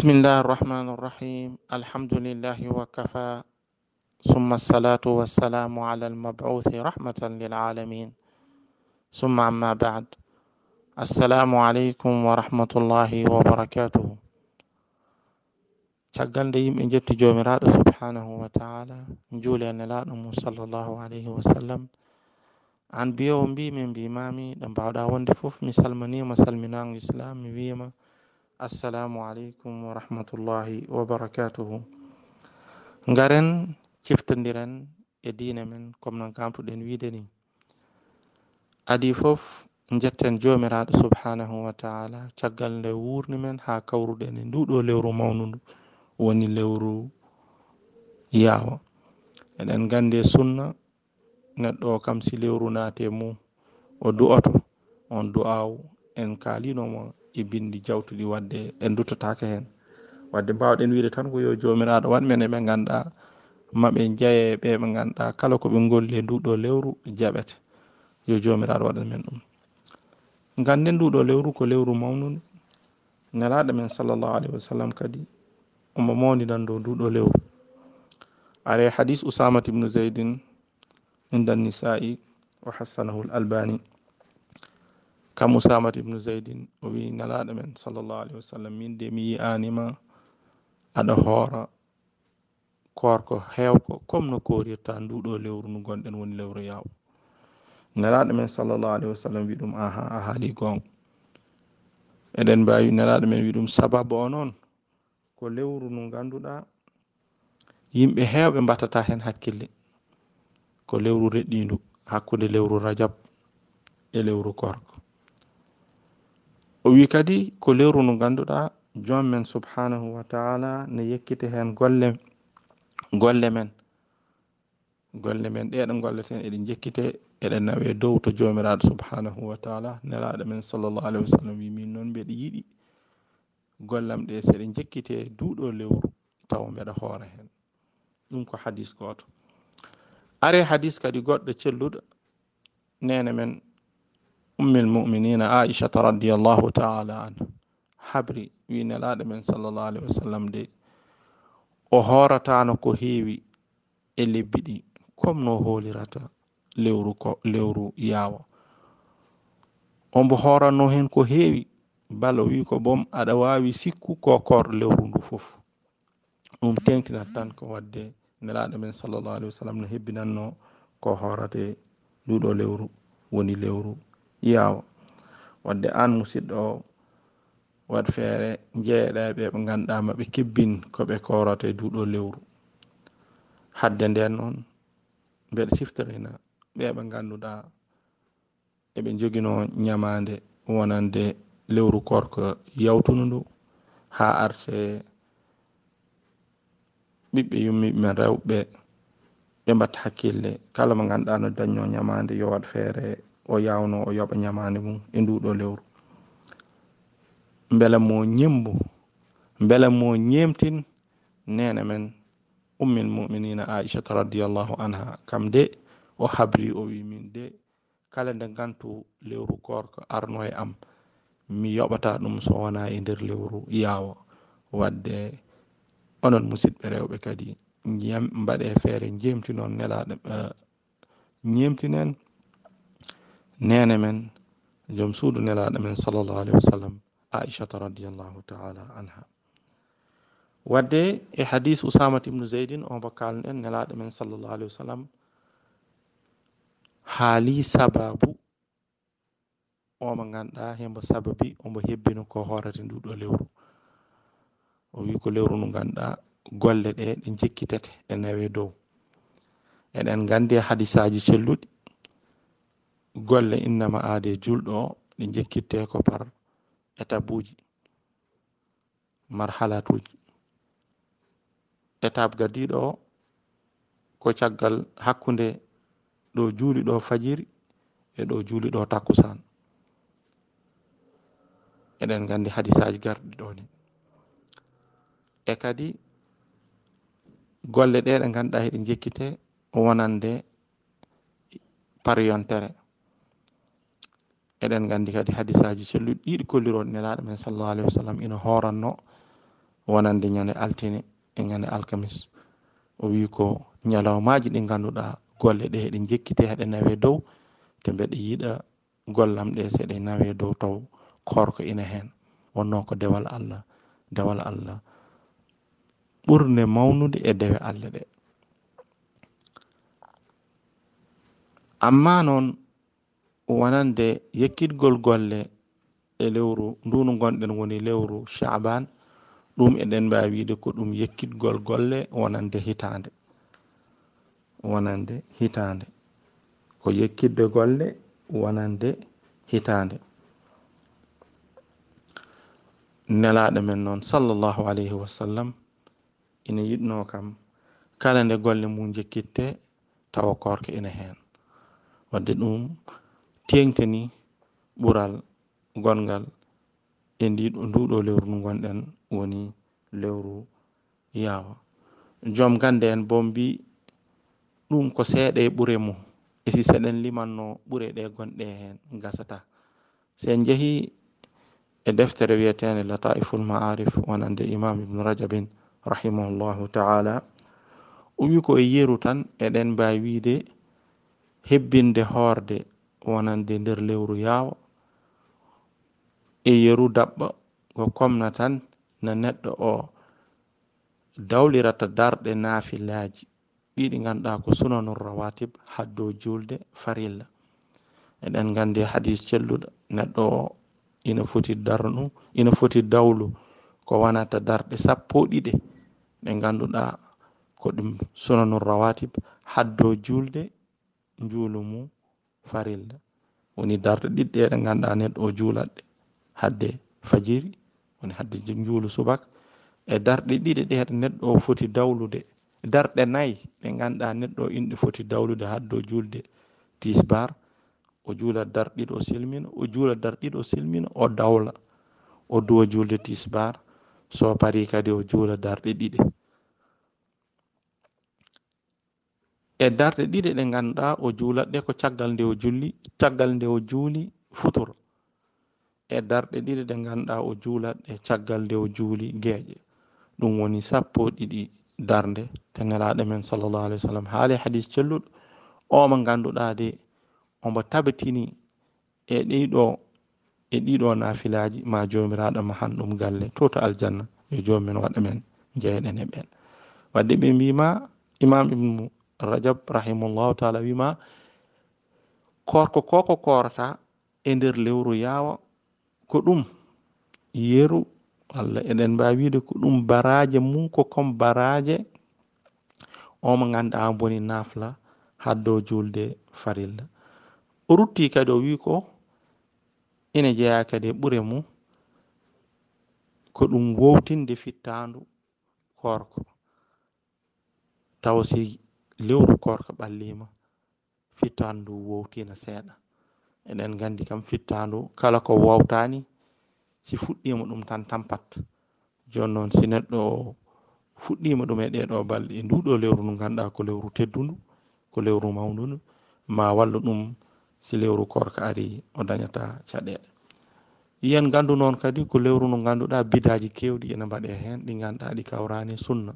بسم الله الرحمن الرحيم الحمد لله وكفى ثم الصلاة والسلام على المبعوث رحمة للعالمين ثم أما بعد السلام عليكم ورحمة الله وبركاته caggal nde yimɓe jetti jomiraɗo subhanahu wa taala juuli e nelaɗo mum sallllahu alayhi wa sallam an biyowo mbimi mbimami ɗo mbawɗa wonde foof mi salmanima salminago islam mi wiyama assalamu aleykum wa rahmatullahi wa barakatuhu. Ngaren ciftodiren e diine men comme no gamtuɗen wiide ni. Adi fof jetten jomiraɗo subhanahu wa taala caggal nde wurni men ha kawruɗen e nduɗo lewru mawnudu woni lewru yaawa eɗen gandi e sunna neɗɗo o kam si lewru naate mum o du'oto on du'aw en kalinomo e bindi jawtuɗi wadde en duttotaka hen. Wadde mbawɗen wiide tan ko yo jomiraɗo wanmen eɓe ganduɗa maɓe jeeye ɓe ɓe ganduɗa kala koɓe golli e nduɗo lewru jaɓete. Yo jomiraɗo waɗan men ɗum. Ganden nduɗo lewru ko lewru mawnude nelaɗo men sallllahu alayhi wa sallam kadi omo mawnidan dow nduɗo lewru. Are hadis usamat ibnu zeydin inda nisa'i wa hassanahu l albani kam usamat ibnu zeydin o wi nelaɗo men sallllahu alahi wa sallam min de mi yi'anima aɗa hoora korko hewko comme no korirta nduɗo lewru ndu gonɗen woni lewru yaw nelaɗo men sallllahu alahi wa sallam wi ɗum aha a haali gonga eɗen mbawi nelaɗo men wi ɗum sababu o noon ko lewru ndu ganduɗa yimɓe hewɓe mbattata hen hakkille ko lewru reɗɗindu hakkude lewru rajab e lewru korko o wi kadi ko lewru ndu ganduɗa jommen subhanahu wa taala ne yekkite hen golle golle men. Golle men ɗeɗo golleten eɗen jekkite eɗen nawe dow to jomiraɗo subhanahu wa taala. Nelaɗo men sallllahu alahi wa sallam wi min noon mbeɗa yiɗi. Gollam ɗe seɗe jekkite duuɗo lewru taw mbeɗa hoora hen ɗum ko hadis goto are hadis kadi goɗɗo celluɗo? Nene men ummi lmuminina aichata radiallahu taala anhu habri wi nelaɗo men sallllahu alahi wa sallam de. O horatano ko heewi e lebbi ɗi comme no holirata lewru ko lewru yaawa ombo horanno hen ko heewi bala wi ko bom aɗa wawi sikku ko kor lewru ndu fof. Ɗum tenkinat tan ko wadde nelaɗo men sallllahu alih wa sallam no hebbinanno ko horate nduɗo lewru woni lewru iyawa wadde an musidɗo o waɗ feere jeeyaɗa ɓe ɓe ganduɗa maɓe kebbin koɓe ɓe e duuɗo lewru. Hadde nden noon mbeɗa siftorina ɓe ɓe ganduɗa eɓe jogino ñamande wonande lewru korko yawtunu ndu ha arte ɓiɓɓe yummiɓe men rewɓe ɓe mbatta hakkille. Kala mo ganduɗa no dañño ñamande yo waɗ feere o yawno o yoɓa ñamande mum e nduɗo lewru. Beele mo ñimbo beele mo ñemtin nene men ummil muminina aichata radiallahu anha kam de o habri o wi min de. Kala nde gantu lewru korko arno e am mi yoɓata ɗum so wona e nder lewru yaawa wadde onon musidɓe rewɓe kadi mbaɗe feere jemtinon nelaɗo ñemtinen eh, nene men joom suudu nelaɗo men sallllahu alahi wa sallam aichata radiallahu taala anha. Wadde e hadis usamat ibnu zeydin on bakkalno en nelaɗo men sallllahu alahi wa sallam haali sababu omo ganduɗa hembo sababi omo hebbino ko hoorete nduɗo lewru. O wi ko lewru ndu ganduɗa golle ɗe ɗe jekkitete e nawe dow. Eɗen gandi e hadisaji celluɗi golle innama aade julɗo o ɗi jekkitte ko par étape uji marhalatuji. Étape gaddiɗo o ko caggal hakkunde ɗo juuli ɗo fajiri e ɗo juuli ɗo takkusan. Eɗen gandi hadisaji garɗi ɗo ni. E kadi golle ɗe ɗe ganduɗa heɗi jekkite wonande par yontere eɗen gandi kadi hadisaji celluɗi ɗiɗi kolliroɗe nelaɗo men sallllahu alayhi wa sallam ina horanno wonande ñande altine e ñande alkamis. O wi ko ñalawmaji ɗi ganduɗa golle ɗe eɗe jekkite heɗe nawe dow te mbeɗe yiiɗa gollam ɗe seɗe nawe dow taw korko ina hen wonno ko dewal allah dewal allah. Ɓurde mawnude e dewe allah ɗe. Amma noon wonande yekkitgol golle e lewru ndunu gonɗen woni lewru chaban ɗum eɗen mbawi wiide ko ɗum yekkitgol golle wonande hitande wonande hitande ko yekkidde golle wonande hitande nelaɗo men noon sallllahu alayhi wa sallam ina yiɗno kam kala nde golle mum jekkitte tawa korka ina hen wadde ɗum tengtini ɓural gongal e nduɗo lewru ndu gonɗen woni lewru yawa joom gande en bo mbi ɗum ko seeɗa e ɓure mum. E si seɗen limanno ɓure ɗe gonɗe hen gasata se en jeehi e deftere wiyetede lataiful ma'arif wonande imam ibnu rajabin rahimahullahu taala o wi ko e yeru tan eɗen mbawi wiide hebbinde hoorde wonande nder lewru yaawa e yeru daɓɓa ko komna tan no neɗɗo o dawlirata darɗe naafilaji ɗiɗi ganduɗa ko sunanur rawatib haddo julde farilla. Eɗen gandi e hadis celluɗo neɗɗo o ina foti darnu ina foti dawlu ko wonata darɗe sappo e ɗiɗe ɗe ganduɗa ko ɗum sunanur rawatib haddo julde njuulu mum farilla woni darɗe ɗiɗɗe ɗe ganduɗa neɗɗo o juulatɗe. Hadde fajiri woni hadde juulu subaka. E darɗe ɗiɗi ɗe neɗɗo o foti dawlude. Darɗe nayyi ɗe ganduɗa neɗɗo o inɗe foti dawlude haddo julde tisbar o juula darɗiɗo o silmina o juula darɗiɗo o silmina o dawla. O duwa julde tisbar so pari kadi o juula darɗe ɗiɗi. e darɗe ɗiɗi ɗe ganduɗa o juulat ɗe ko caggal nde o julli caggal nde o juuli futuro e darɗe ɗiɗi ɗe ganduɗa o juulat ɗe caggal nde o juuli gueeƴe ɗum woni sappo ɗiɗi darde te nelaɗo men sallllahu alih w sallam. Haali e hadis celluɗo omo ganduɗa de omo tabatini e ɗiɗo e ɗiɗo nafilaji ma jomiraɗo ma han ɗum galle to to aljanna e yo jomumen waɗa men jeyɗen e ɓen wadde ɓe mbima imam ibnu rajab rahimullahu taala wima korko koko korata e nder lewru yawa ko ɗum yeru walla eɗen mbawi wiide ko ɗum baraje mum ko comme baraje omo mo ganduɗa boni nafla haddo julde farilla o rutti kadi o wi ko ina jeeya kadi e ɓure mum ko ɗum wowtinde fittandu korko. Taw si lewru korka ɓallima fittandu wowtina seeɗa. Eɗen gandi kam fittandu kala ko wowtani si fuɗɗima ɗum tan tampat joni noon si neɗɗo fuɗɗima ɗum e ɗeɗo balɗe e nduɗo lewru ndu ganduɗa ko lewru teddundu ko lewru mawdudu ma walla ɗum si lewru korka ari o dañata caɗeɗe yiyen gandu noon kadi ko lewru ndu ganduɗa bidaji kewɗi ene mbaɗe hen ɗi ganduɗa ɗi kawrani sunna.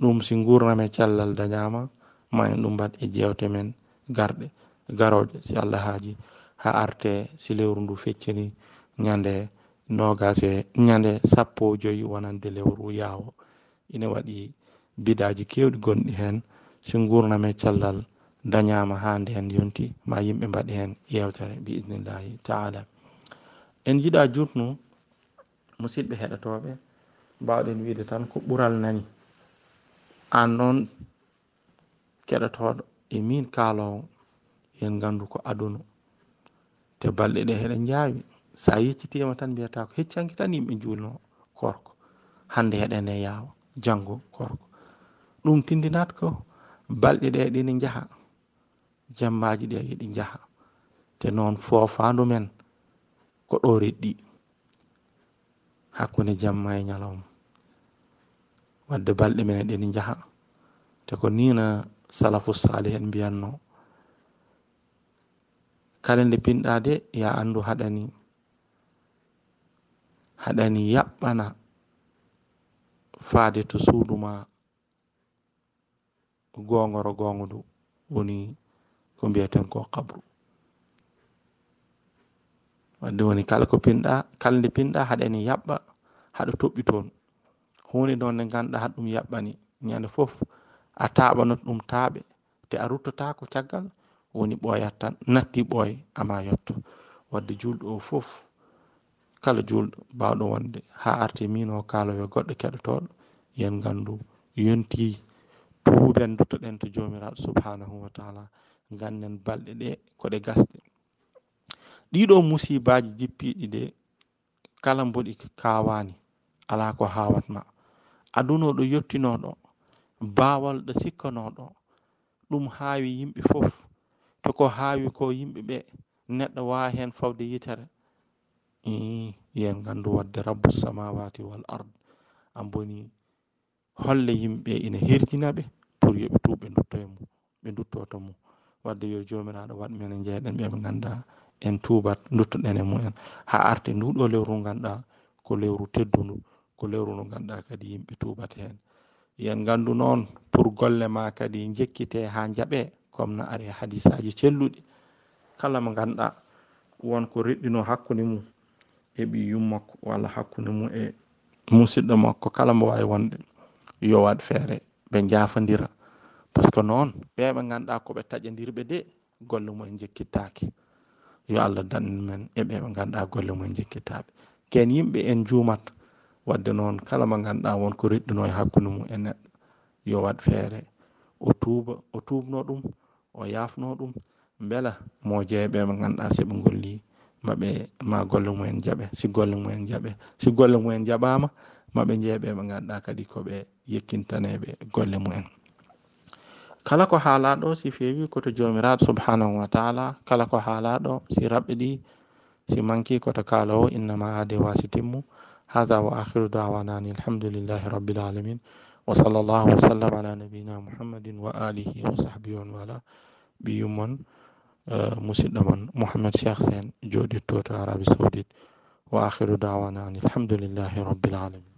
Ɗum si gurname cellal dañama manen ɗum mbaɗ e jewte men garɗe garoje si allah haaji ha arte si lewru ndu feccini ñande nogase ñande sappo e joyi wonande lewru yaawo. Ina waɗi bidaji kewɗi gonɗi hen si gurname e cellal dañama ha nden yonti ma yimɓe mbaɗi hen yewtere bi idnillahi taala en jiiɗa jutnu musidɓe heɗotoɓe mbawɗen wiide tan ko ɓural nani. An noon keɗotoɗo e min kaalowo yen gandu ko aduna. Te balɗe ɗe heɗen jaawi sa yeccitima tan mbiyata ko heccanki tan yimɓe julno korko. Hande heɗene e yaawa janggo korko. Ɗum tindinat ko balɗe ɗe ɗini jaaha jammaji ɗe yiɗi jaaha te noon fofandu men ko ɗo reɗɗi. Hakkude jamma e ñalawma. Wadde balɗe men eɗeni jaaha te ko nina salafu salih en mbiyanno. Kala nde pinɗa de ya andu haɗani haɗani yaɓɓana faade to suuduma gongoro gongodu woni ko mbiyaten ko kabru wadde woni kala ko pinɗa kala nde pinɗa haɗani yaɓɓa haɗa toɓɓi toon. Hunde ɗon nde ganduɗa haɗa ɗum yaɓɓani. Ñande fof a taɓanot ɗum taaɓe te a ruttotako caggal woni ɓooyat tan natti ɓooy ama yetto wadde julɗo o foof kala julɗo bawɗo wonde ha arte min o kaalowe goɗɗo keɗotoɗo yen gandu yonti tuuben duttoɗen to jomiraɗo subhanahu wa taala ganden balɗe ɗe koɗe gasɗe. Ɗiɗo musibaji jippiɗi de kala mboɗi kawani ala ko hawatma adunoɗo yettinoɗo baawal ɗo sikkanoɗo ɗum haawi yimɓe fof. To ko haawi ko yimɓe ɓe neɗɗo wawa hen fawde yitere. Yen gandu wadde rabbu samawati wal ard. An boni holle yimɓe ina herjina ɓe pour yoɓe tu ɓe duttoye mum ɓe duttoto mum. Wadde yo jomiraɗo waɗ men e jeeɗen ɓeɓe ganda en tubat duttoɗen e mumen ha arte nduɗo lewru ganduɗa ko lewru teddudu ko lewru ndu ganduɗa kadi yimɓe tubat hen yen gandu noon pour golle ma kadi jekkite ha jaaɓe comme no ari hadisaji celluɗi. Kala mo ganduɗa wonko reɗɗino hakkude mum e ɓiyum makko walla hakkude mum e musidɗo makko kala mo wawi wonde yo waɗ feere ɓe jafodira par ce que noon ɓeɓe ganduɗa koɓe taƴadirɓe de golle mumen e jekkittaki yo allah danɗen men e ɓe ɓe ganduɗa golle mumen e jekkittaɓe ken yimɓe en juumat wadde noon kala mo ganduɗa wonko reɗɗino e hakkude mum e neɗɗo. Yo waɗ feere. O tuuba o tubno ɗum o yafno ɗum beela mo jeeyaɓe ɓe ganduɗa seɓe golli maɓe ma golle mumen jaaɓe si golle mumen jaaɓe si golle mumen jaɓama maɓe jeeyaɓe ɓe ganduɗa kadi koɓe yekkintaneɓe golle mumen kala ko haalaɗo si feewi koto jomiraɗo subhanahu wa taala kala ko haalaɗo si raɓɓe ɗi si manki koto kaalowo innama aade wasitimmu هذا وآخر دعوانا أن الحمد لله رب العالمين وصلى الله وسلم على نبينا محمد وآله وصحبه ومن والاه. بيومن musidɗo mon mouhamed cheikh sen joɗirto to arabi saudite wa akhiru dawana an ilhamdulillahi rabbil alamin